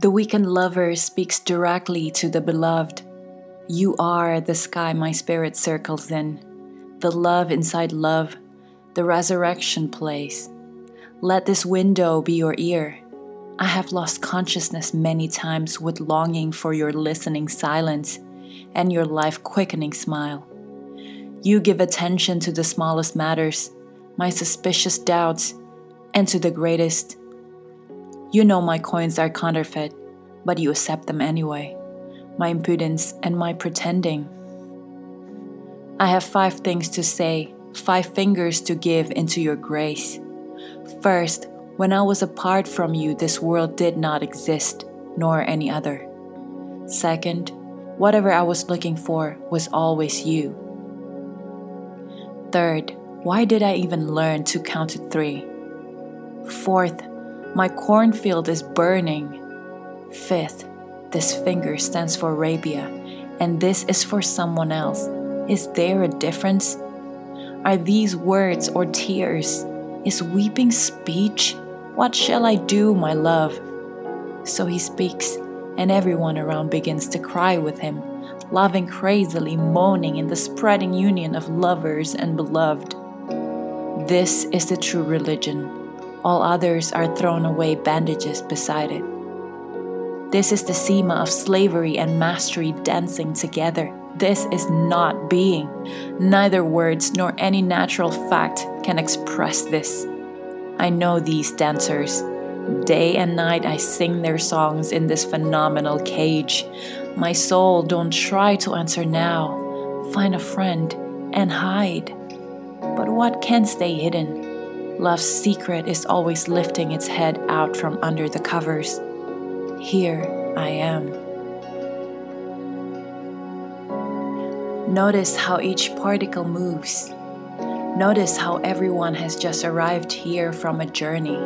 The weekend lover speaks directly to the beloved. You are the sky my spirit circles in, the love inside love, the resurrection place. Let this window be your ear. I have lost consciousness many times with longing for your listening silence and your life quickening smile. You give attention to the smallest matters, my suspicious doubts, and to the greatest. You know my coins are counterfeit, but you accept them anyway. My impudence and my pretending. I have five things to say, five fingers to give into your grace. First, when I was apart from you, this world did not exist, nor any other. Second, whatever I was looking for was always you. Third, why did I even learn to count to three? Fourth, my cornfield is burning. Fifth, this finger stands for Arabia, and this is for someone else. Is there a difference? Are these words or tears? Is weeping speech? What shall I do, my love? So he speaks, and everyone around begins to cry with him, loving crazily, moaning in the spreading union of lovers and beloved. This is the true religion. All others are thrown away bandages beside it. This is the sema of slavery and mastery dancing together. This is not being. Neither words nor any natural fact can express this. I know these dancers. Day and night I sing their songs in this phenomenal cage. My soul, don't try to answer now. Find a friend and hide. But what can stay hidden? Love's secret is always lifting its head out from under the covers. Here I am. Notice how each particle moves Notice how everyone has just arrived here from a journey.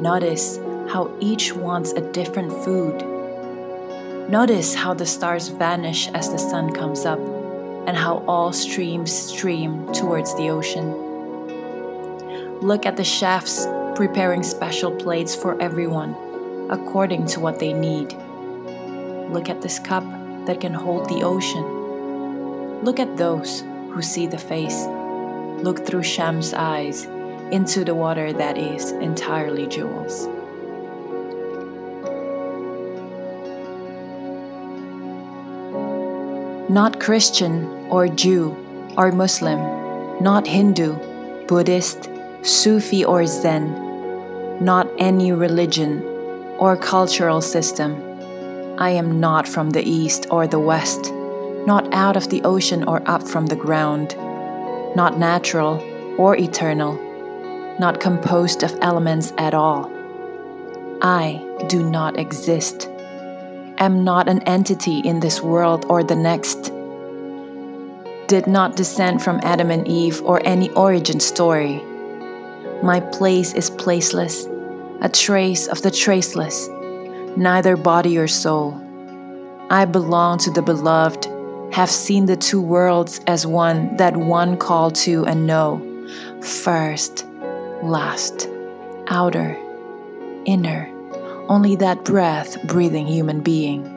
Notice how each wants a different food. Notice how the stars vanish as the sun comes up, and how all streams stream towards the ocean. Look at the chefs preparing special plates for everyone, according to what they need. Look at this cup that can hold the ocean. Look at those who see the face look through Shams' eyes into the water that is entirely jewels. Not Christian or Jew or Muslim, not Hindu, Buddhist, Sufi or Zen, not any religion or cultural system. I am not from the East or the West, not out of the ocean or up from the ground not natural or eternal, not composed of elements at all. I do not exist, am not an entity in this world or the next, did not descend from Adam and Eve or any origin story. My place is placeless, a trace of the traceless, neither body or soul. I belong to the beloved have seen the two worlds as one that one call to and know first, last, outer, inner, only that breath breathing human being.